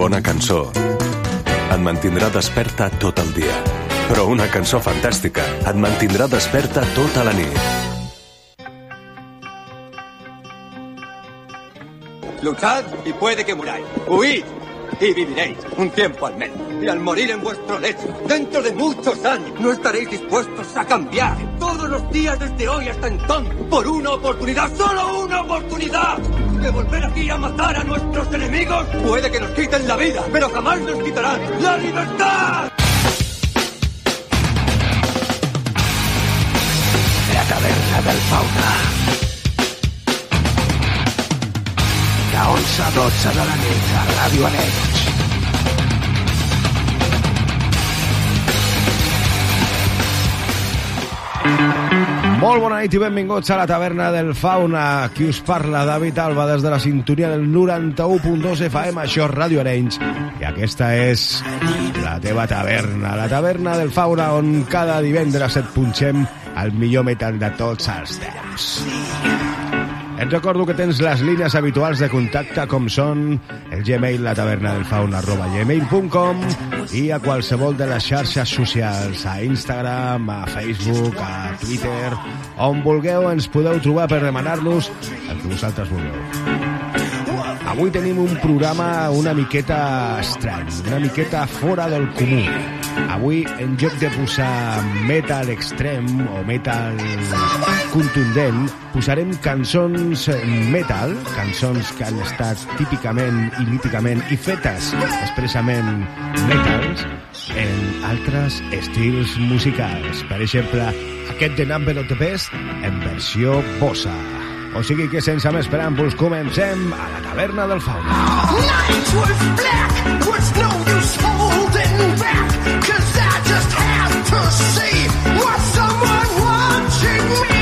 bona cançó et mantindrà desperta tot el dia. Però una cançó fantàstica et mantindrà desperta tota la nit. Luchad y puede que muráis. Huid y viviréis un tiempo al menos. Y al morir en vuestro lecho, dentro de muchos años, no estaréis dispuestos a cambiar todos los días desde hoy hasta entonces por una oportunidad, solo una oportunidad de volver aquí a matar a nuestros enemigos. Puede que nos quiten la vida, pero jamás nos quitarán la libertad. La taverna del fauna. De 11 a 12 de la nit a Ràdio. Molt bona nit i benvinguts a la taverna del Fauna. Qui us parla, David Alba, des de la sintonia del 91.2 FM, això és Ràdio Arenys. I aquesta és la teva taverna, la taverna del Fauna, on cada divendres et punxem el millor metal de tots els temps. Et recordo que tens les línies habituals de contacte com són el gmail la taverna del fauna arroba gmail.com i a qualsevol de les xarxes socials, a Instagram, a Facebook, a Twitter, on vulgueu ens podeu trobar per demanar-nos el que vosaltres vulgueu. Avui tenim un programa una miqueta estrany, una miqueta fora del comú. Avui, en lloc de posar metal extrem o metal contundent, posarem cançons metal, cançons que han estat típicament i míticament i fetes expressament metals, en altres estils musicals. Per exemple, aquest de Number of the Best en versió bossa. O sigui que sense més preàmbuls comencem a la taverna del fauna. Night was black, was no use holding back, cause I just have to see was someone watching me.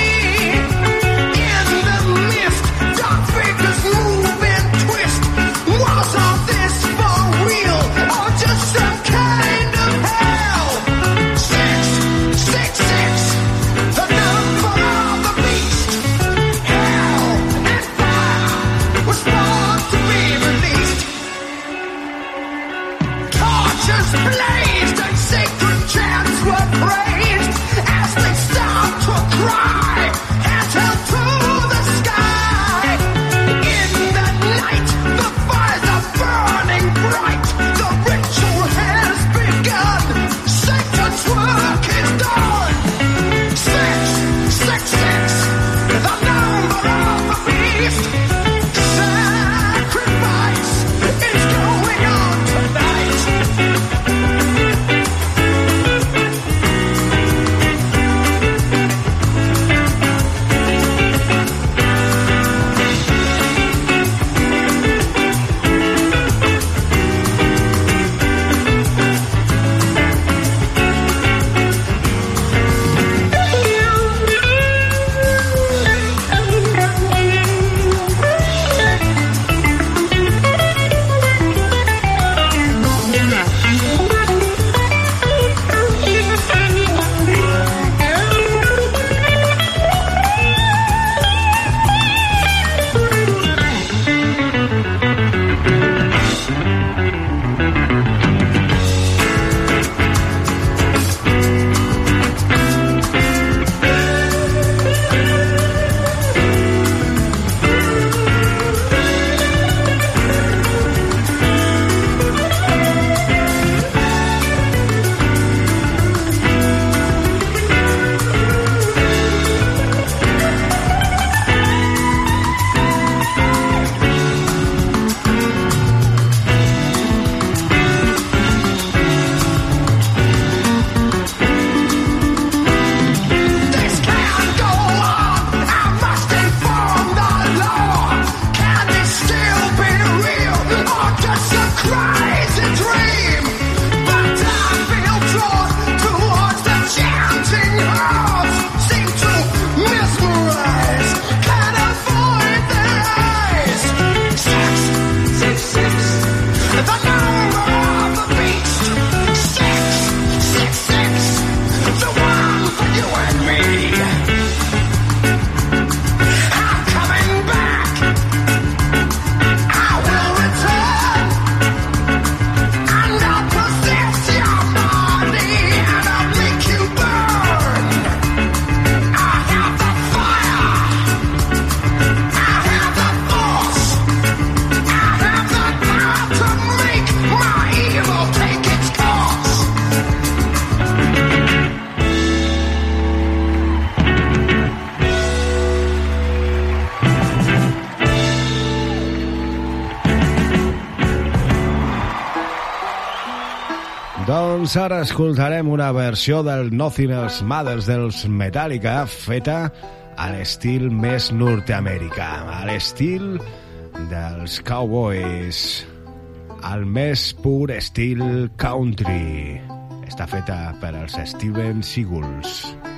Doncs ara escoltarem una versió del Nothing Else Matters dels Metallica feta a l'estil més nord-americà, a l'estil dels Cowboys, al més pur estil country. Està feta per als Steven Seagulls. Steven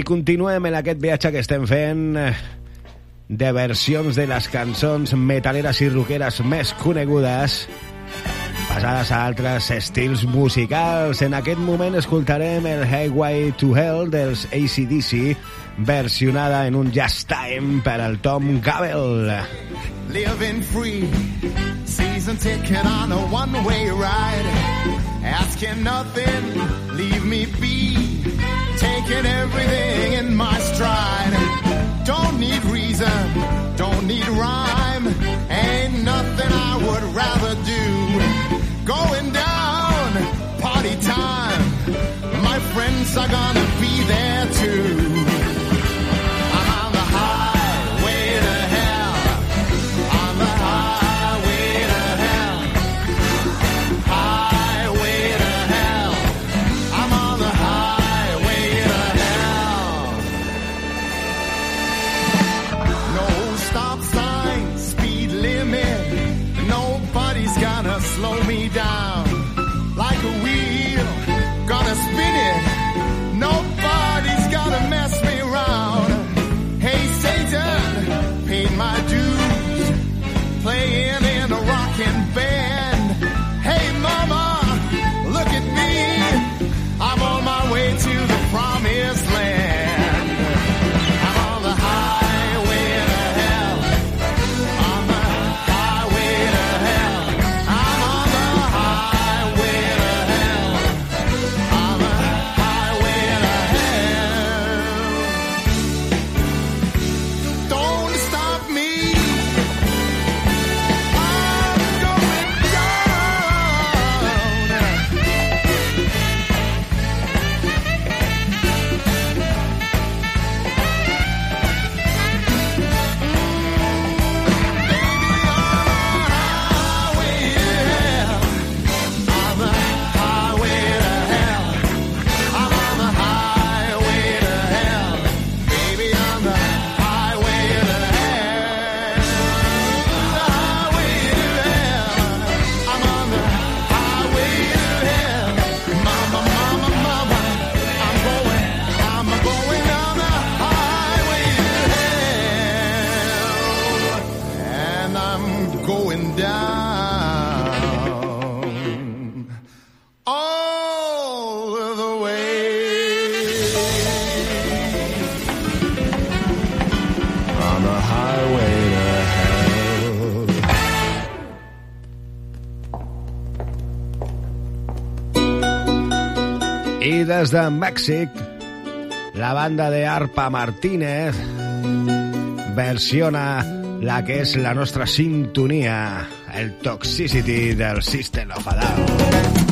I continuem en aquest viatge que estem fent eh, de versions de les cançons metaleres i roqueres més conegudes passades a altres estils musicals. En aquest moment escoltarem el Highway to Hell dels ACDC versionada en un Just Time per al Tom Gabel. living free. Season ticket on a one way ride. Asking nothing, leave me be. Taking everything Des de Mèxic, la banda de Arpa Martínez versiona la que és la nostra sintonia, el Toxicity del System of a Down.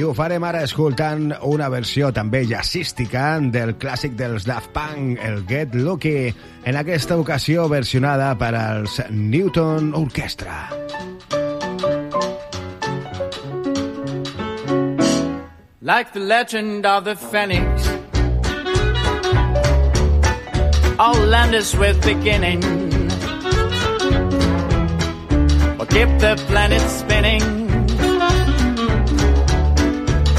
I ho farem ara escoltant una versió també jazzística del clàssic dels Daft Punk, el Get Lucky, en aquesta ocasió versionada per als Newton Orchestra. like the legend of the phoenix. All land is with beginning. Or keep the planet spinning.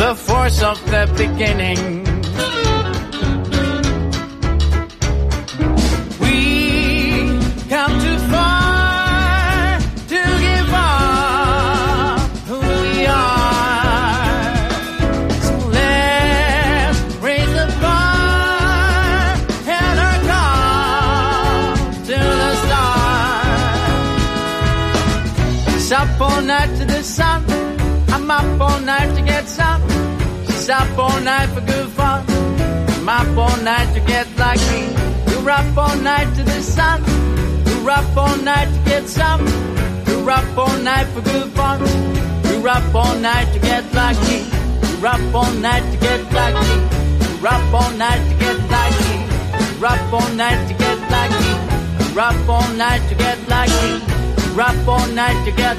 The force of the beginning. Up all night for good fun. I'm up all night to get lucky. You're up all night to the sun. You're up all night to get some. You're up all night for good fun. You're up all night to get lucky. You're up all night to get lucky. You're up all night to get lucky. You're up all night to get lucky. You're up all night to get lucky. You're up all night to get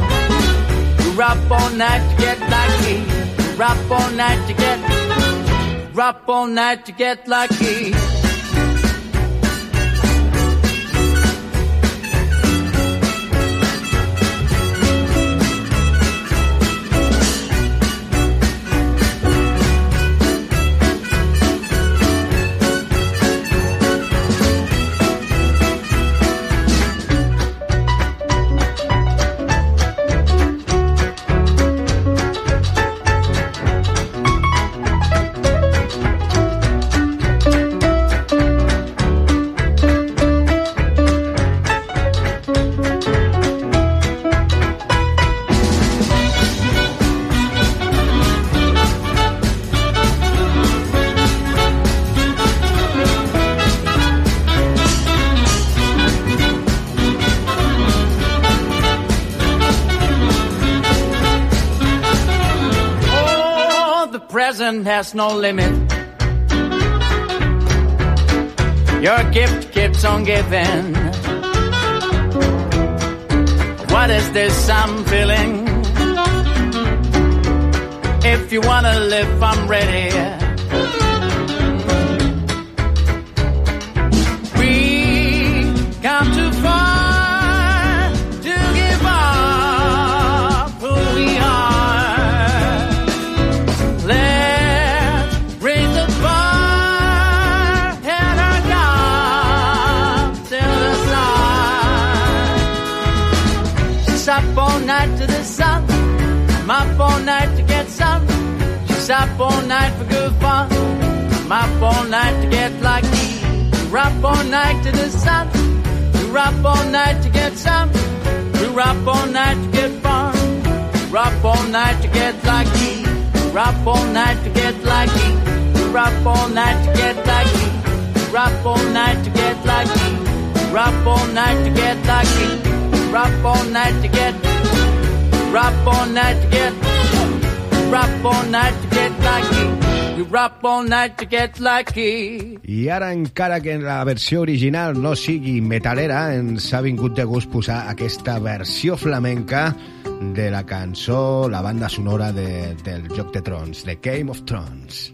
You're all night to get lucky. You're up all night to get You're all night to get lucky. Has no limit. Your gift keeps on giving. What is this I'm feeling? If you wanna live, I'm ready. Up all night for good fun. I'm up all night to get lucky. We're up all night to the sun. We're up all night to get some. We're up all night to get fun. We're up all night to get lucky. We're up all night to get lucky. We're up all night to get lucky. We're up all night to get lucky. We're up all night to get lucky. We're up all night to get. We're up all night to get. Up all night to get lucky. We're up all night to get lucky. I ara, encara que la versió original no sigui metalera, ens ha vingut de gust posar aquesta versió flamenca de la cançó, la banda sonora de, del Joc de Trons, de Game of Thrones.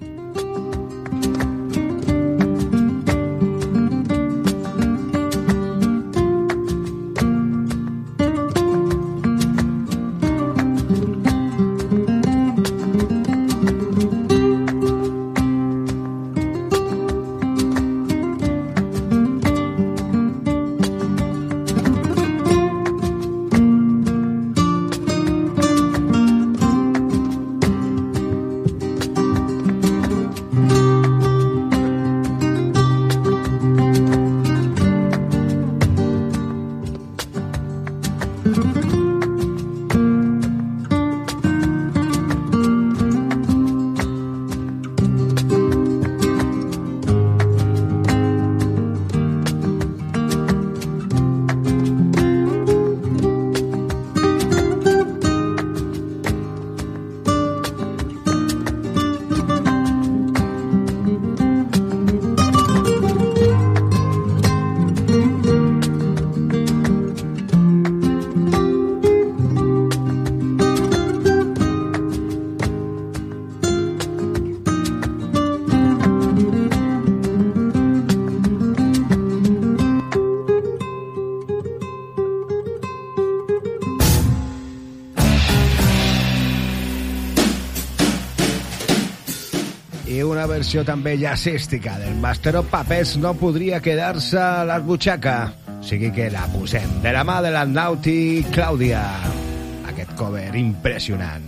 Versió també jazzística del Master of Puppets no podria quedar-se a l'esbutxaca. O sigui que la posem de la mà de la Nauti Clàudia. Aquest cover impressionant.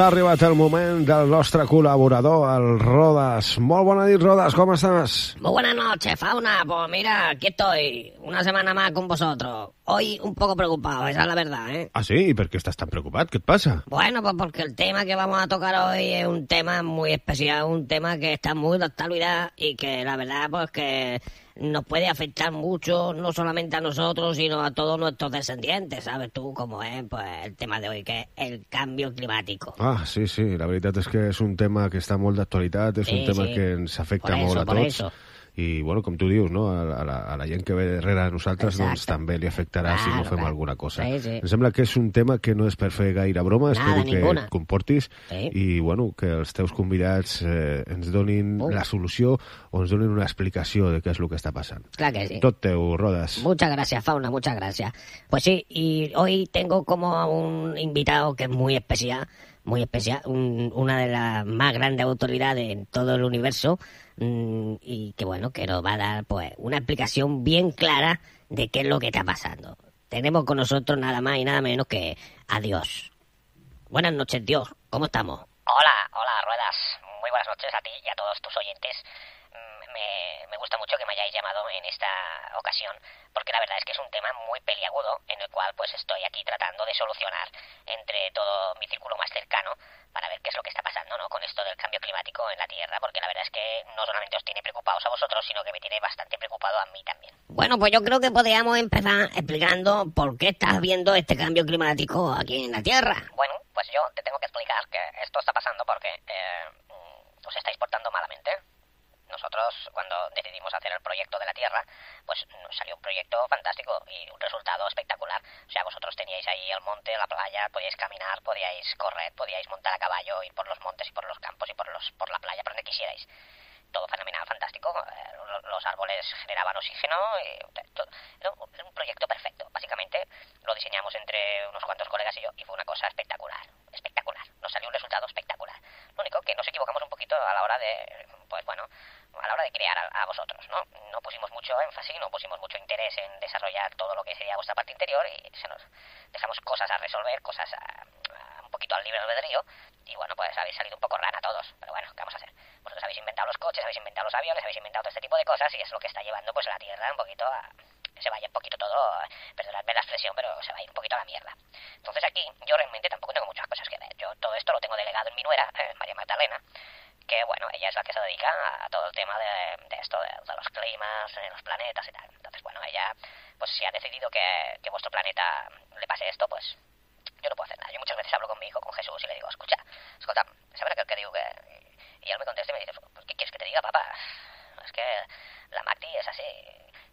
Ha arribat el moment del nostre col·laborador, el Rodas. Molt bona nit, Rodas, com estàs? Muy buenas noches, Fauna. Pues mira, aquí estoy, una semana más con vosotros. Hoy un poco preocupado, esa es la verdad, ¿eh? Ah, sí? I per què estàs tan preocupat? Què et passa? Bueno, pues porque el tema que vamos a tocar hoy es un tema muy especial, un tema que está muy de actualidad y que la verdad, pues que nos puede afectar mucho, no solamente a nosotros, sino a todos nuestros descendientes, ¿sabes tú cómo es? Pues el tema de hoy, que es el cambio climático. Ah, sí, sí, la veritat és que és un tema que està molt d'actualitat, és un Sí, tema sí. que ens afecta Por molt eso, a tots. eso. I, bueno, com tu dius, no? a, a, la, a la gent que ve darrere de nosaltres Exacte. doncs, també li afectarà si no Claro, fem claro. alguna cosa. Sí, sí. Em sembla que és un tema que no és per fer gaire broma, Nada, espero que ninguna. et comportis Sí. i, bueno, que els teus convidats eh, ens donin Uh. la solució o ens donin una explicació de què és el que està passant. Claro que sí. Tot teu, Rodas. Muchas gracias, Fauna, muchas gracias. Pues sí, y hoy tengo como a un invitado que es muy especial, muy especial, un- una de las más grandes autoridades en todo el universo, mm, y que bueno, que nos va a dar pues una explicación bien clara de qué es lo que está pasando. Tenemos con nosotros nada más y nada menos que a Dios. Buenas noches, Dios. ¿Cómo estamos? Hola, hola, Ruedas. Muy buenas noches a ti y a todos tus oyentes. Mm, Me, me gusta mucho que me hayáis llamado en esta ocasión, porque la verdad es que es un tema muy peliagudo en el cual pues estoy aquí tratando de solucionar entre todo mi círculo más cercano para ver qué es lo que está pasando ¿no? con esto del cambio climático en la Tierra, porque la verdad es que no solamente os tiene preocupados a vosotros, sino que me tiene bastante preocupado a mí también. Bueno, pues yo creo que podríamos empezar explicando por qué estás viendo este cambio climático aquí en la Tierra. Bueno, pues yo te tengo que explicar que esto está pasando porque eh, os estáis portando malamente. Nosotros, cuando decidimos hacer el proyecto de la Tierra, pues nos salió un proyecto fantástico y un resultado espectacular. O sea, vosotros teníais ahí el monte, la playa, podíais caminar, podíais correr, podíais montar a caballo, ir por los montes y por los campos y por, los, por la playa, por donde quisierais. Todo fenomenal, fantástico. eh, lo- Los árboles generaban oxígeno. Un- era un proyecto perfecto. Básicamente lo diseñamos entre unos cuantos colegas y yo y fue una cosa espectacular. Espectacular. Nos salió un resultado espectacular. Lo único que nos equivocamos un poquito a la hora de, pues bueno, a la hora de crear a, a vosotros, ¿no? No pusimos mucho énfasis, no pusimos mucho interés en desarrollar todo lo que sería vuestra parte interior y se nos dejamos cosas a resolver, cosas a- a un poquito al libre albedrío y bueno, pues habéis salido un poco rana todos, pero bueno, ¿qué vamos a hacer? Vosotros habéis inventado los coches, habéis inventado los aviones, habéis inventado todo este tipo de cosas y es lo que está llevando pues la Tierra un poquito a... se vaya un poquito todo, perdonadme la expresión, pero se va a ir un poquito a la mierda. Entonces aquí yo realmente tampoco tengo muchas cosas que ver. Yo todo esto lo tengo delegado en mi nuera, eh, María Magdalena, que bueno, ella es la que se dedica a todo el tema de, esto, de, los climas, de los planetas y tal. Entonces, bueno, ella, pues si ha decidido que, que vuestro planeta le pase esto, pues yo no puedo hacer nada. Yo muchas veces hablo con mi hijo, con Jesús, y le digo, escucha, escolta, ¿sabes aquel que digo que...? Y él me contesta y me dice, pues, ¿qué quieres que te diga, papá? Es que la Magdi es así.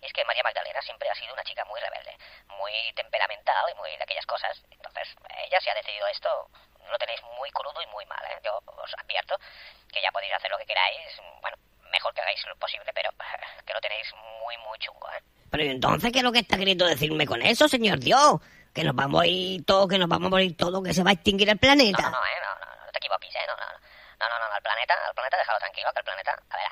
Y es que María Magdalena siempre ha sido una chica muy rebelde, muy temperamental y muy de aquellas cosas. Entonces, ella si ha decidido esto, lo tenéis muy crudo y muy mal, ¿eh? Yo os advierto que ya podéis hacer lo que queráis, bueno, mejor que hagáis lo posible, pero que lo tenéis muy, muy chungo, ¿eh? Pero ¿y entonces, ¿qué es lo que está queriendo decirme con eso, señor Dios? Que nos vamos a ir todos, que nos vamos a morir todos, que se va a extinguir el planeta. No, no, no, ¿eh? No, no, no te equivoques, ¿eh? No, no, no. No, no, no, el planeta, el planeta déjalo tranquilo, que el planeta, a ver,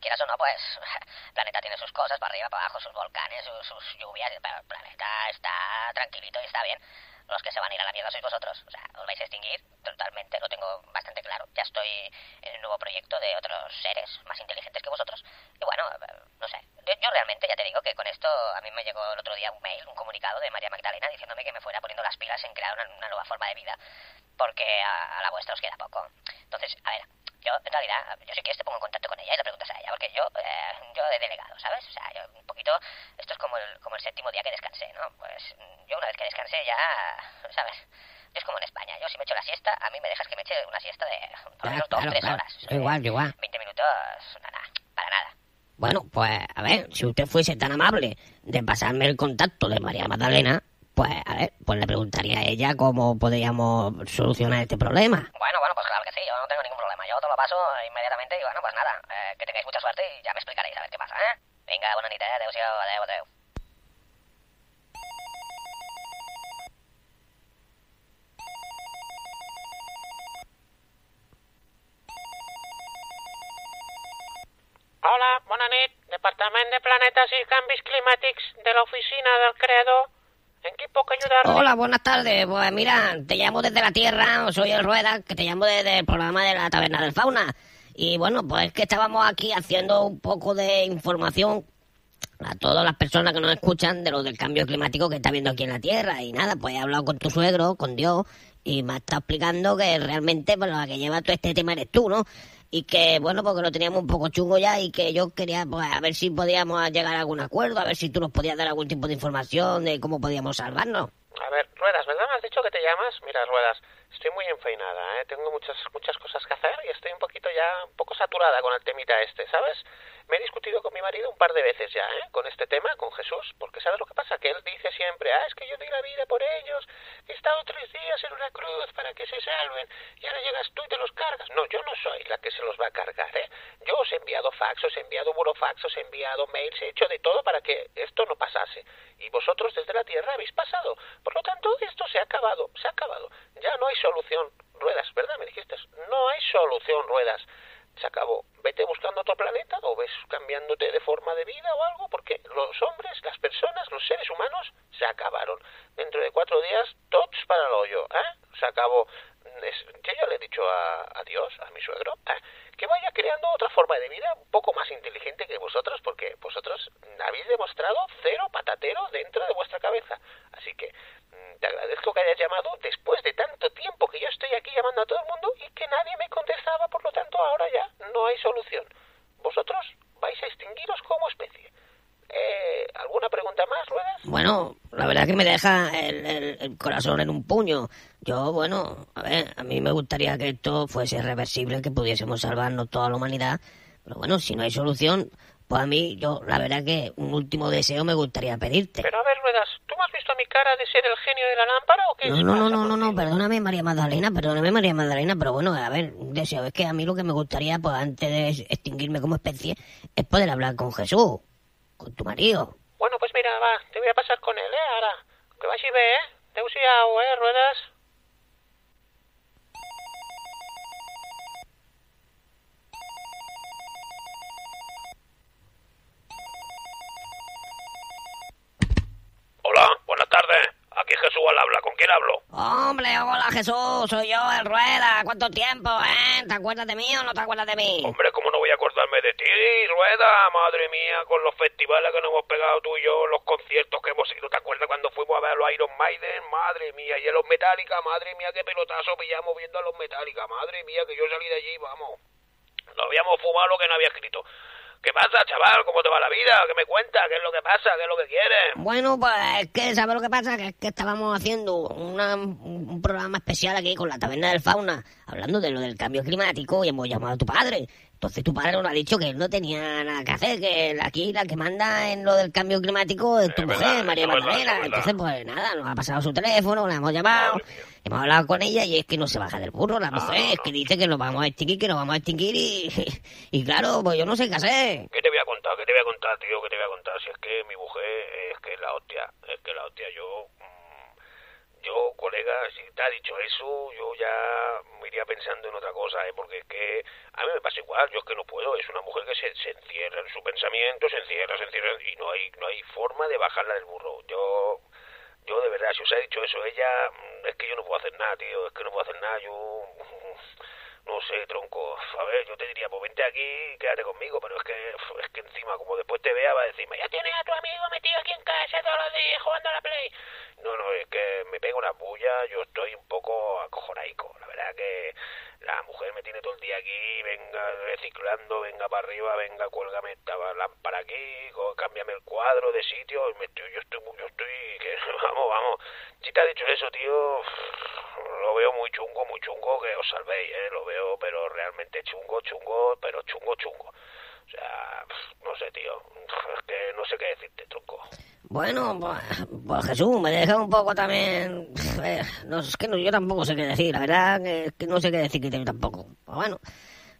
quieras o no, pues, el planeta tiene sus cosas, para arriba, para abajo, sus volcanes, sus, sus lluvias, pero el planeta está tranquilito y está bien. Los que se van a ir a la mierda sois vosotros. O sea, os vais a extinguir totalmente, lo tengo bastante claro. Ya estoy en un nuevo proyecto de otros seres más inteligentes que vosotros. Y bueno, no sé. Yo, realmente ya te digo que con esto a mí me llegó el otro día un mail, un comunicado de María Magdalena diciéndome que me fuera poniendo las pilas en crear una, una nueva forma de vida. Porque a, a la vuestra os queda poco. Entonces, a ver, yo en realidad, yo si quieres te pongo en contacto con ella y le preguntas a ella, porque yo, eh, yo delegado, ¿sabes? O sea, yo un poquito, esto es como el, como el séptimo día que descansé, ¿no? Pues yo una vez que descansé ya, es como en España, yo si me echo la siesta, a mí me dejas que me eche una siesta de por lo menos dos, claro, tres horas. Igual, igual. 20 minutos, nada, para nada. Bueno, pues, a ver, si usted fuese tan amable de pasarme el contacto de María Magdalena, pues, a ver, pues le preguntaría a ella cómo podríamos solucionar este problema. Bueno, bueno, pues claro que sí, yo no tengo ningún problema. Yo te lo paso inmediatamente y bueno, pues nada, eh, que tengáis mucha suerte y ya me explicaréis a ver qué pasa, ¿eh? Venga, buena nit, eh? Adéu-siau, adéu, adéu. Hola, bona nit. Departament de Planetes i Canvis Climàtics de l'Oficina del Creador. ¿En qué puedo? Hola, buenas tardes. Pues mira, te llamo desde la Tierra, soy el Rueda, que te llamo desde el programa de la Taberna del Fauna. Y bueno, pues es que estábamos aquí haciendo un poco de información a todas las personas que nos escuchan de lo del cambio climático que está habiendo aquí en la Tierra. Y nada, pues he hablado con tu suegro, con Dios, y me ha estado explicando que realmente pues, la que lleva todo este tema eres tú, ¿no? Y que, bueno, porque lo teníamos un poco chungo ya y que yo quería, pues, a ver si podíamos llegar a algún acuerdo, a ver si tú nos podías dar algún tipo de información de cómo podíamos salvarnos. A ver, Ruedas, ¿verdad? Me has dicho que te llamas. Mira, Ruedas, estoy muy enfeinada, ¿eh? Tengo muchas, muchas cosas que hacer y estoy un poquito ya, un poco saturada con el temita este, ¿sabes? Me he discutido con mi marido un par de veces ya, ¿eh? Con este tema, con Jesús, porque ¿sabes lo que pasa? Que él dice siempre, ah, es que yo di la vida por ellos, he estado tres días en una cruz para que se salven, y ahora llegas tú y te los cargas. No, yo no soy la que se los va a cargar, ¿eh? Yo os he enviado fax, os he enviado burofax, os he enviado mails, he hecho de todo para que esto no pasase. Y vosotros desde la Tierra habéis pasado. Por lo tanto, esto se ha acabado, se ha acabado. Ya no hay solución. Ruedas, ¿verdad? Me dijiste. No hay solución, Ruedas. Se acabó. Vete buscando otro planeta o ves cambiándote de forma de vida o algo, porque los hombres, las personas, los seres humanos se acabaron. Dentro de cuatro días, tots para el hoyo, ¿eh? Se acabó. Yo ya le he dicho a, a Dios, a mi suegro, ¿eh? que vaya creando otra forma de vida un poco más inteligente que vosotros, porque vosotros habéis demostrado cero patatero dentro de vuestra cabeza. Así que mm, te agradezco que hayas llamado después de tanto tiempo que yo estoy aquí llamando a todo el mundo y que nadie me contestaba, por lo tanto ahora ya no hay solución. Vosotros vais a extinguiros como especie. Eh, ¿Alguna pregunta más, Ruedas? Bueno, la verdad que me deja el corazón en un puño. Yo, bueno, a ver, a mí me gustaría que esto fuese reversible, que pudiésemos salvarnos toda la humanidad. Pero bueno, si no hay solución, pues a mí, yo, la verdad que un último deseo me gustaría pedirte. Pero a ver, Ruedas, ¿tú me has visto mi cara de ser el genio de la lámpara o qué? No, no, no, no, no, no, perdóname María Magdalena, perdóname María Magdalena, pero bueno, a ver, un deseo, es que a mí lo que me gustaría, pues antes de extinguirme como especie, es poder hablar con Jesús, con tu marido. Bueno, pues mira, va, te voy a pasar con él, ¿eh? Ahora, que vas y ve, ¿eh? Te usiao, ¿eh, Ruedas? Habla. ¿Con quién hablo? Hombre, hola Jesús, soy yo, el Rueda, ¿cuánto tiempo, eh? ¿Te acuerdas de mí o no te acuerdas de mí? Hombre, ¿cómo no voy a acordarme de ti, Rueda? Madre mía, con los festivales que nos hemos pegado tú y yo, los conciertos que hemos ido. ¿Te acuerdas cuando fuimos a ver a los Iron Maiden? Madre mía, y a los Metallica, madre mía, qué pelotazo pillamos viendo a los Metallica. Madre mía, que yo salí de allí, vamos. Nos habíamos fumado lo que no había escrito. ¿Qué pasa, chaval? ¿Cómo te va la vida? ¿Qué me cuentas? ¿Qué es lo que pasa? ¿Qué es lo que quieres? Bueno, pues es que, ¿sabes lo que pasa? Que es que estábamos haciendo una- un programa especial aquí con la Taberna del Fauna, hablando de lo del cambio climático y hemos llamado a tu padre. Entonces tu padre nos ha dicho que él no tenía nada que hacer, que aquí la que manda en lo del cambio climático es tu Es mujer, verdad, María Magdalena. Entonces, pues nada, nos ha pasado su teléfono, la hemos llamado, hemos hablado con ella y es que no se baja del burro la mujer, es que dice que nos vamos a extinguir, que nos vamos a extinguir y, y claro, pues yo no sé qué hacer. ¿Qué te voy a contar? ¿Qué te voy a contar, tío? ¿Qué te voy a contar? Si es que mi mujer es que la hostia. Es que la hostia, yo... mm, Yo, colega, si te ha dicho eso, yo ya me iría pensando en otra cosa, ¿eh? Porque es que a mí me pasa igual, yo es que no puedo. Es una mujer que se, se encierra en su pensamiento, se encierra, se encierra y no hay, no hay forma de bajarla del burro. Yo... Yo de verdad, si os ha dicho eso ella, mm, es que yo no puedo hacer nada, tío, es que no puedo hacer nada, yo... No sé, tronco. A ver, yo te diría, pues vente aquí y quédate conmigo, pero es que es que encima, como después te vea, va a decirme, ya tienes a tu amigo metido aquí en casa todos los días jugando a la Play. No, no, es que me pega una bulla, yo estoy un poco acojonaico. La verdad que la mujer me tiene todo el día aquí, venga reciclando, venga para arriba, venga, cuélgame esta lámpara aquí, cámbiame el cuadro de sitio, me estoy, yo estoy, yo estoy, que, vamos, vamos. Si te ha dicho eso, tío, lo veo muy chungo, muy chungo que os salvéis, ¿eh? Lo veo, pero realmente chungo, chungo, pero chungo, chungo. O sea, no sé, tío, es que no sé qué decirte, tronco. Bueno, pues, Jesús, me deja un poco también... eh, no, es que no, yo tampoco sé qué decir, la verdad que, que no sé qué decir que tampoco. Pues bueno,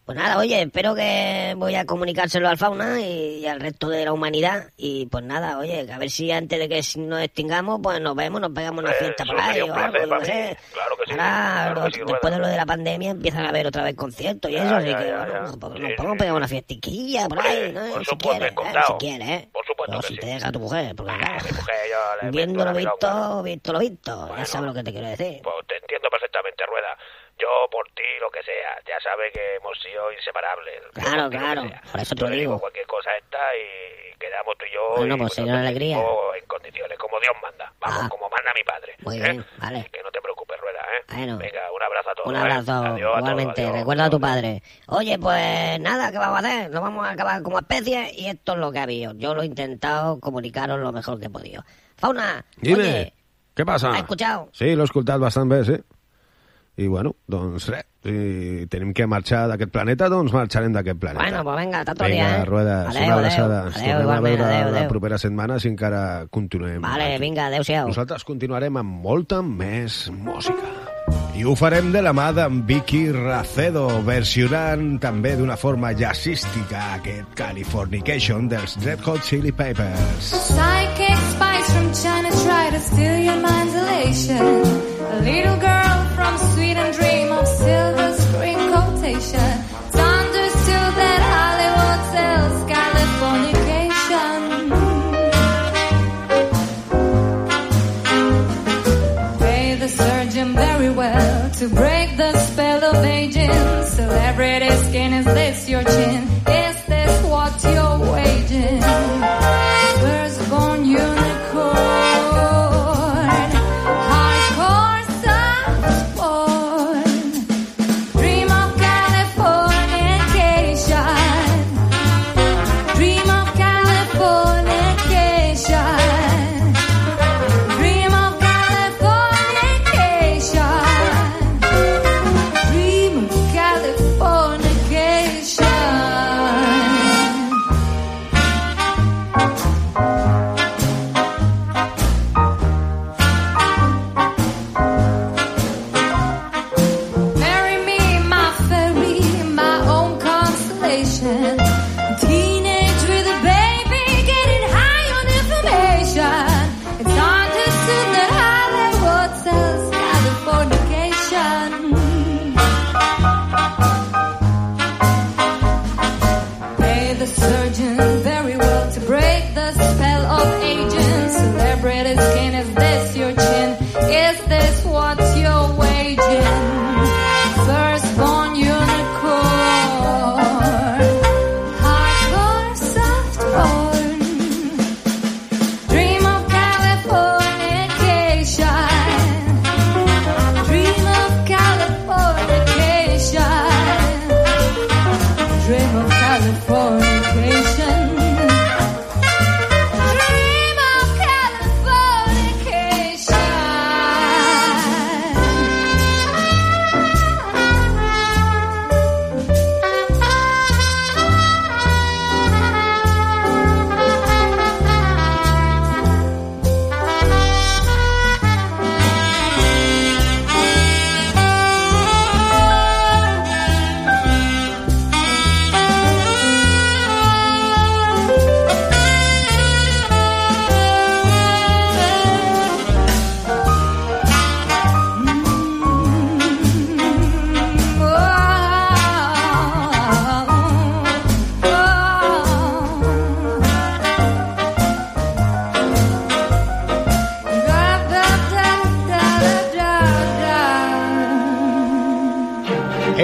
pues nada, oye, espero que voy a comunicárselo al fauna y, y al resto de la humanidad. Y pues nada, oye, a ver si antes de que nos extingamos, pues nos vemos, nos pegamos una fiesta por ahí o algo, yo qué sé. Claro que sí, Ahora, claro lo- que sí, después de lo de la pandemia, empiezan a haber otra vez conciertos y Ya, eso, ya, así que, ya, bueno, nos podemos sí. pegar una fiestiquilla por ahí, ¿no? Por si quieres, ¿eh? si quieres, ¿eh? Por supuesto Pero si te deja tu mujer, porque claro, viendo lo visto, visto lo visto, ya sabes lo que te quiero decir. Pues te entiendo perfectamente, Rueda. Yo por ti, lo que sea. Ya sabes que hemos sido inseparables. Claro, lo claro, por eso te lo digo. cualquier cosa esta y quedamos tú y yo. Bueno, y pues alegría. en condiciones, como Dios manda. Vamos, Ah. como manda mi padre. Muy ¿eh? bien, vale. Que no te preocupes, Rueda, ¿eh? Bueno. Venga, un abrazo a todos. Un ¿eh? abrazo, Adiós a todos, igualmente. adiós. Recuerda a tu padre. Oye, pues nada, ¿qué vamos a hacer? Nos vamos a acabar como especie y esto es lo que ha habido. Yo lo he intentado comunicaros lo mejor que he podido. Fauna, Dime, oye, què passa? ¿has escuchado? Sí, l'he escoltat bastant bé, sí. I bueno, doncs res, si tenim que marxar d'aquest planeta, doncs marxarem d'aquest planeta. Bueno, pues venga, tanto Vinga, día, ¿eh? Ruedas, Adeu, una adeu. abraçada. Adeu, Ens tornem a igualment, veure adeu, la adeu. propera setmana si encara continuem. Vale, aquí. vinga, adeu-siau. Nosaltres continuarem amb molta més música. I ho farem de la mà d'en Vicky Racedo, versionant també d'una forma jazzística aquest Californication dels Red Hot Chili Peppers. Psychic spies from China try to steal your mind's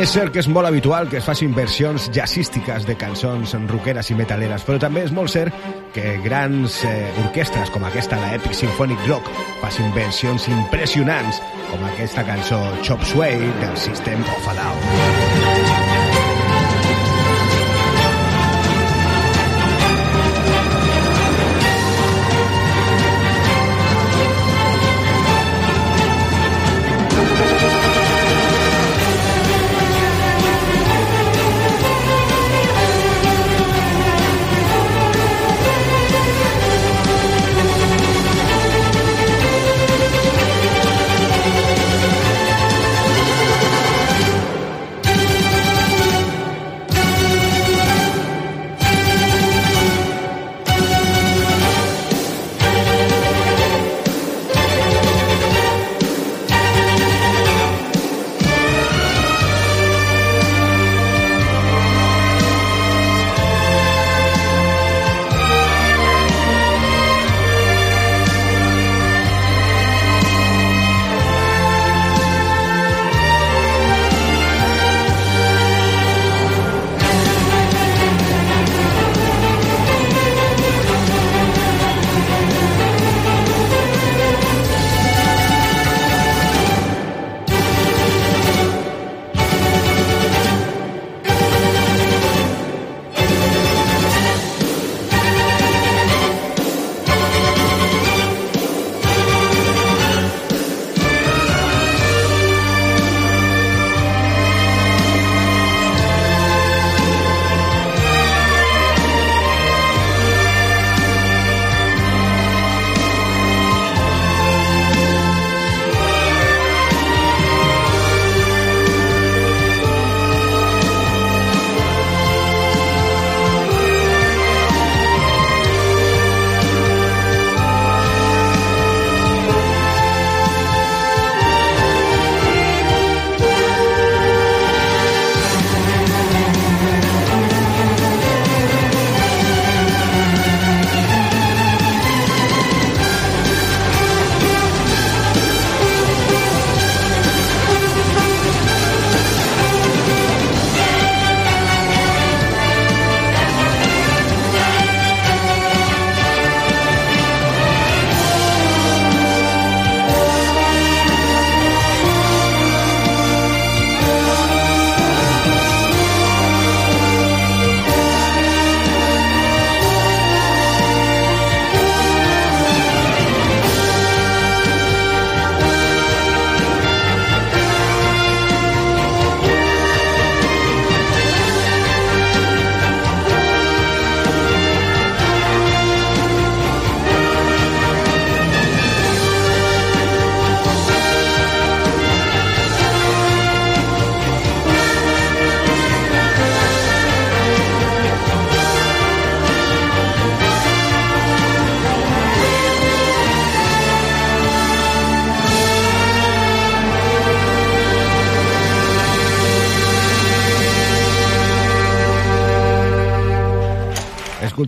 És cert que és molt habitual que es facin versions jazzístiques de cançons rockeres i metaleres, però també és molt cert que grans eh, orquestres com aquesta, la Epic Symphonic Rock, facin versions impressionants com aquesta cançó Chop Suey del System of a Down.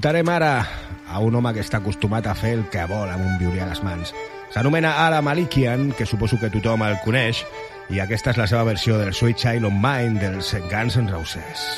Escoltarem ara a un home que està acostumat a fer el que vol amb un violí a les mans. S'anomena Ala Malikian, que suposo que tothom el coneix, i aquesta és la seva versió del Sweet Child of Mine dels Guns N' Roses.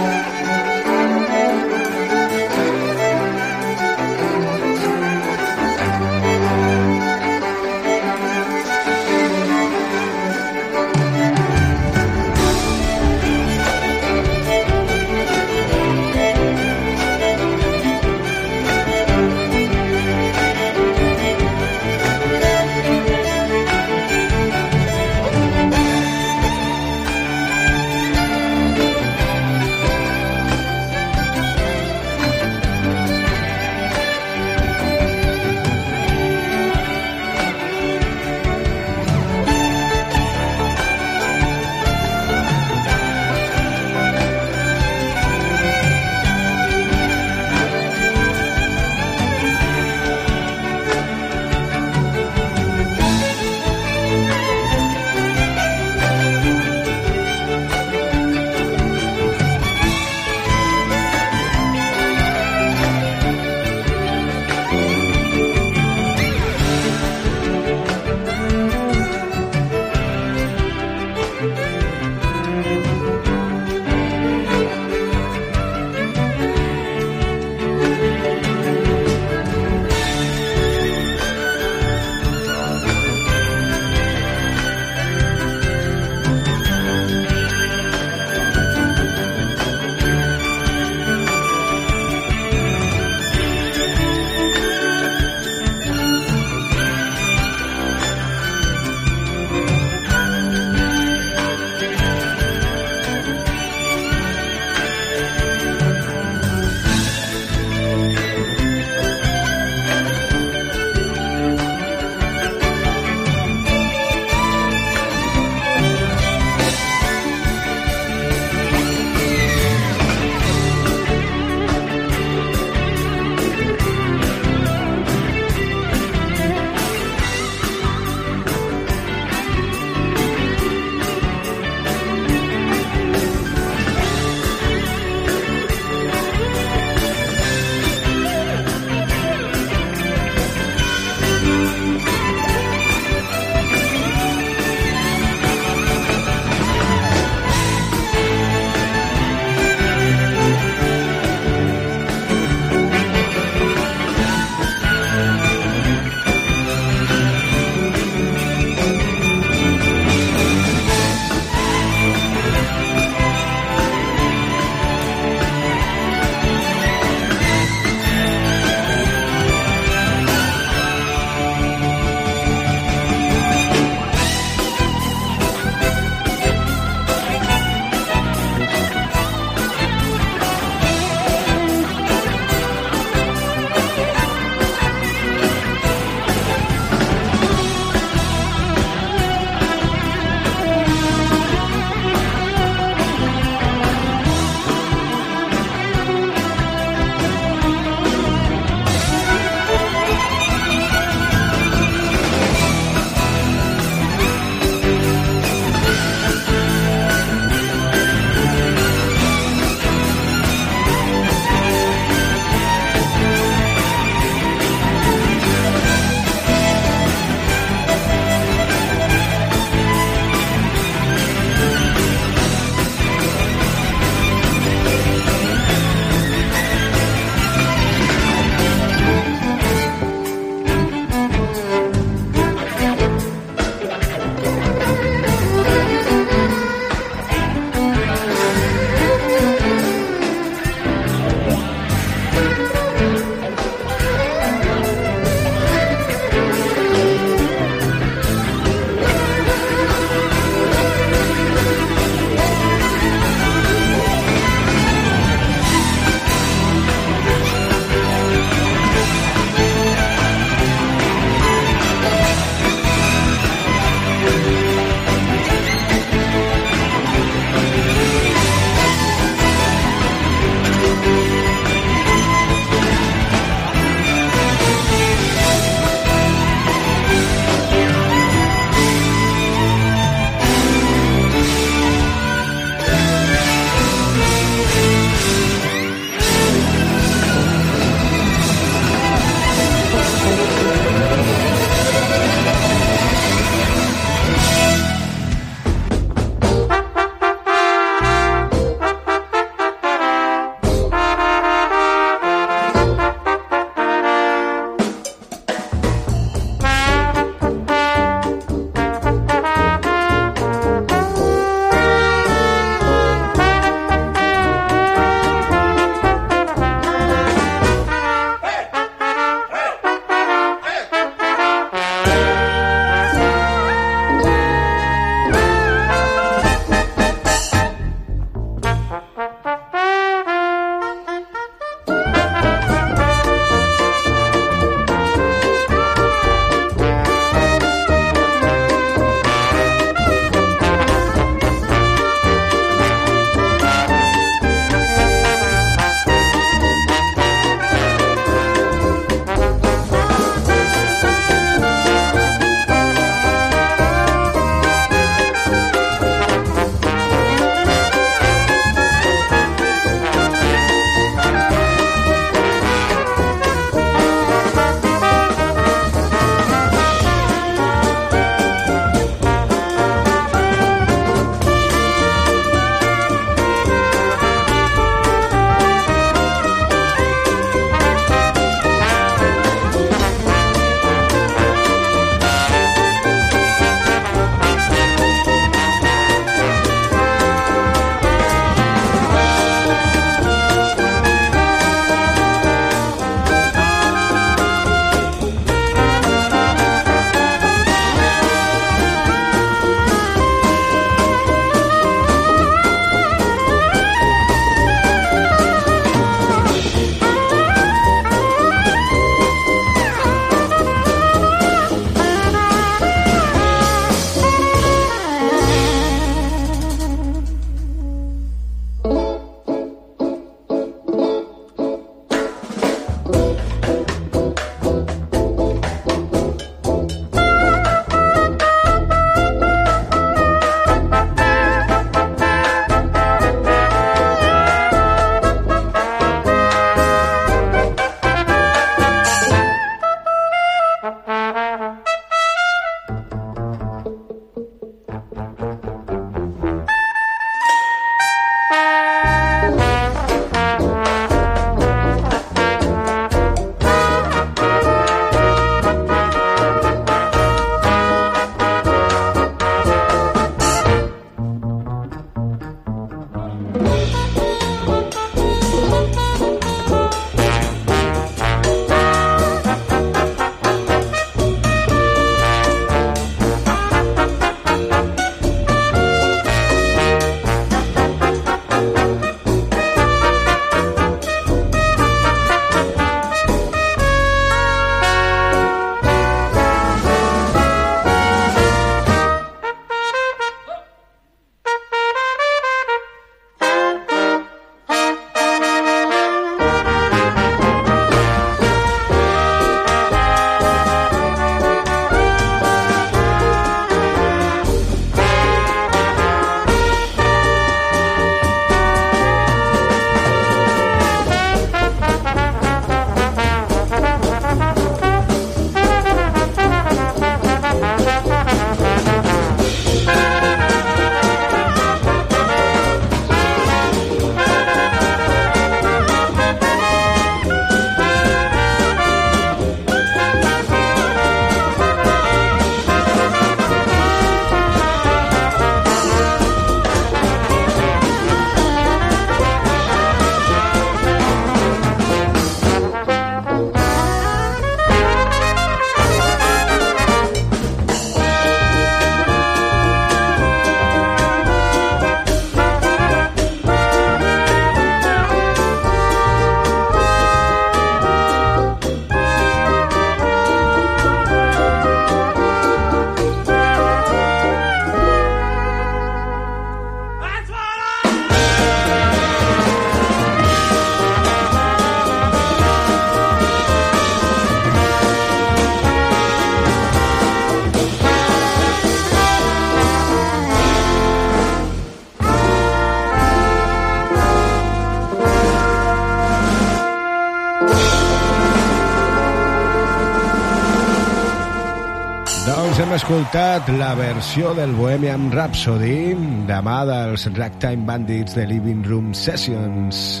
Escoltat la versió del Bohemian Rhapsody de mà dels Ragtime Bandits de Living Room Sessions.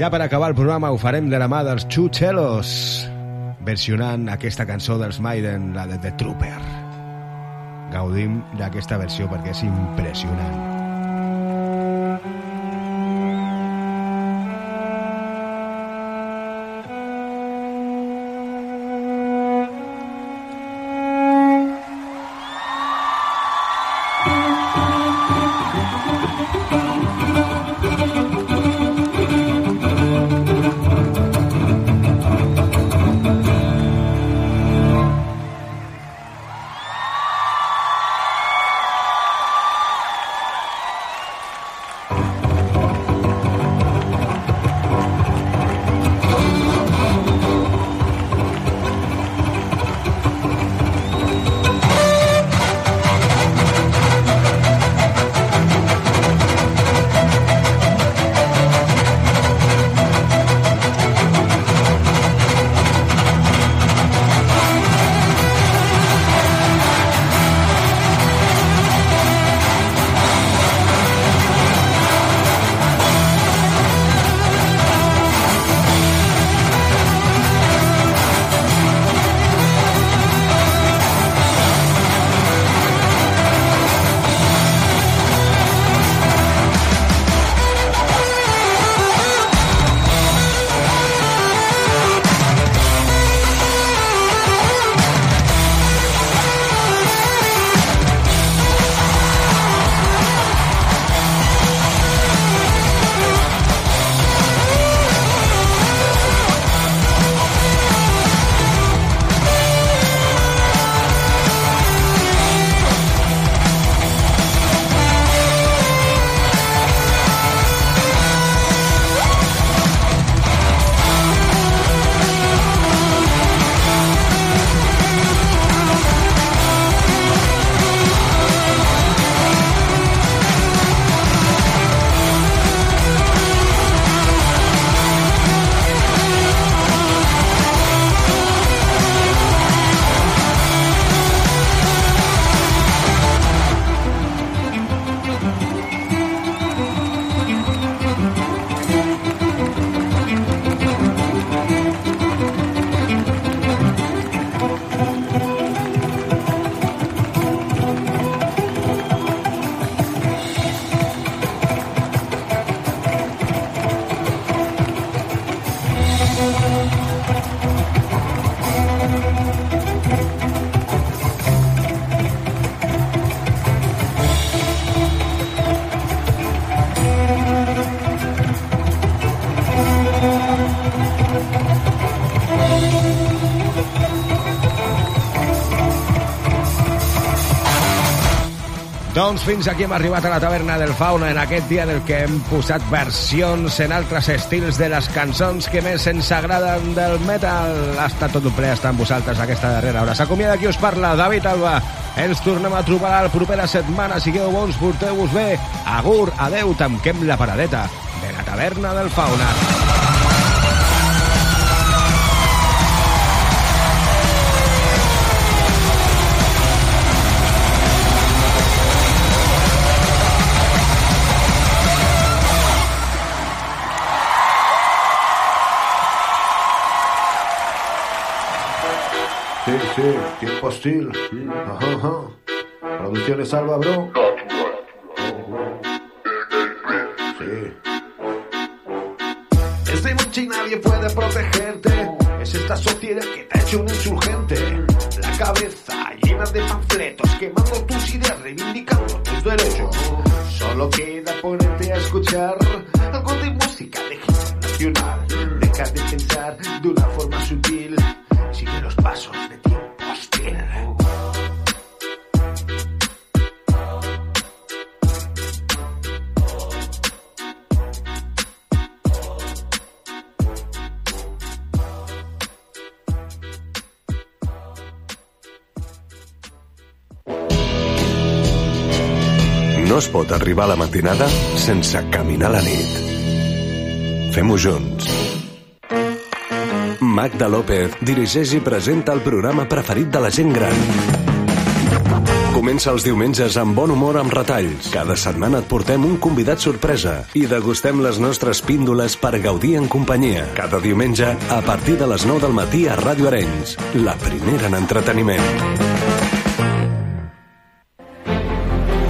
Ja per acabar el programa ho farem de la mà dels Chuchelos, versionant aquesta cançó dels Maiden, la de The Trooper. Gaudim d'aquesta versió perquè és impressionant. Doncs fins aquí hem arribat a la taverna del Fauna en aquest dia del que hem posat versions en altres estils de les cançons que més ens agraden del metal. Ha estat tot un ple estar amb vosaltres aquesta darrera hora. S'acomiada qui us parla, David Alba. Ens tornem a trobar la propera setmana. Sigueu bons, porteu-vos bé. Agur, adeu, tanquem la paradeta de la taverna del Fauna. Sí, tiempo hostil. Ajá, ajá. Producciones Salva, bro. Sí. Es de nadie puede protegerte. Es esta sociedad que te ha hecho un insurgente. La cabeza llena de panfletos, quemando tus ideas, reivindicando tus derechos. Solo queda ponerte a escuchar algo de música de nacional. Deja de pensar de una forma sutil. Sigue los pasos de No es pot arribar a la matinada sense caminar la nit. Fem-ho junts. Magda López dirigeix i presenta el programa preferit de la gent gran. Comença els diumenges amb bon humor amb retalls. Cada setmana et portem un convidat sorpresa i degustem les nostres píndoles per gaudir en companyia. Cada diumenge a partir de les 9 del matí a Ràdio Arenys, la primera en entreteniment.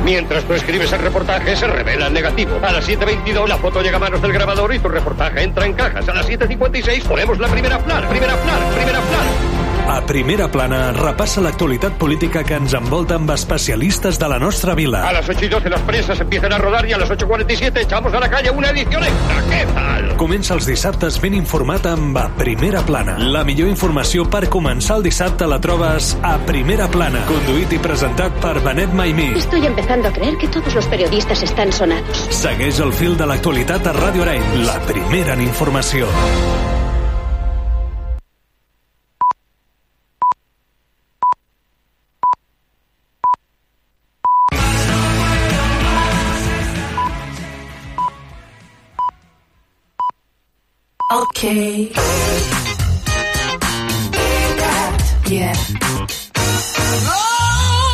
Mientras tú escribes el reportaje, se revela el negativo. A las 7.22 la foto llega a manos del grabador y tu reportaje entra en cajas. A las 7.56 ponemos la primera plana, primera plana, primera plana. A primera plana repassa l'actualitat política que ens envolta amb especialistes de la nostra vila. A las 8 y 12 las presas empiezan a rodar y a las 8.47 echamos a la calle una edición extra. ¿Qué tal? Comença els dissabtes ben informat amb A Primera Plana. La millor informació per començar el dissabte la trobes a Primera Plana. Conduït i presentat per Benet Maimí. Estoy empezando a creer que todos los periodistas están sonados. Segueix el fil de l'actualitat a Ràdio Arenys. La primera en informació. Okay. Yeah.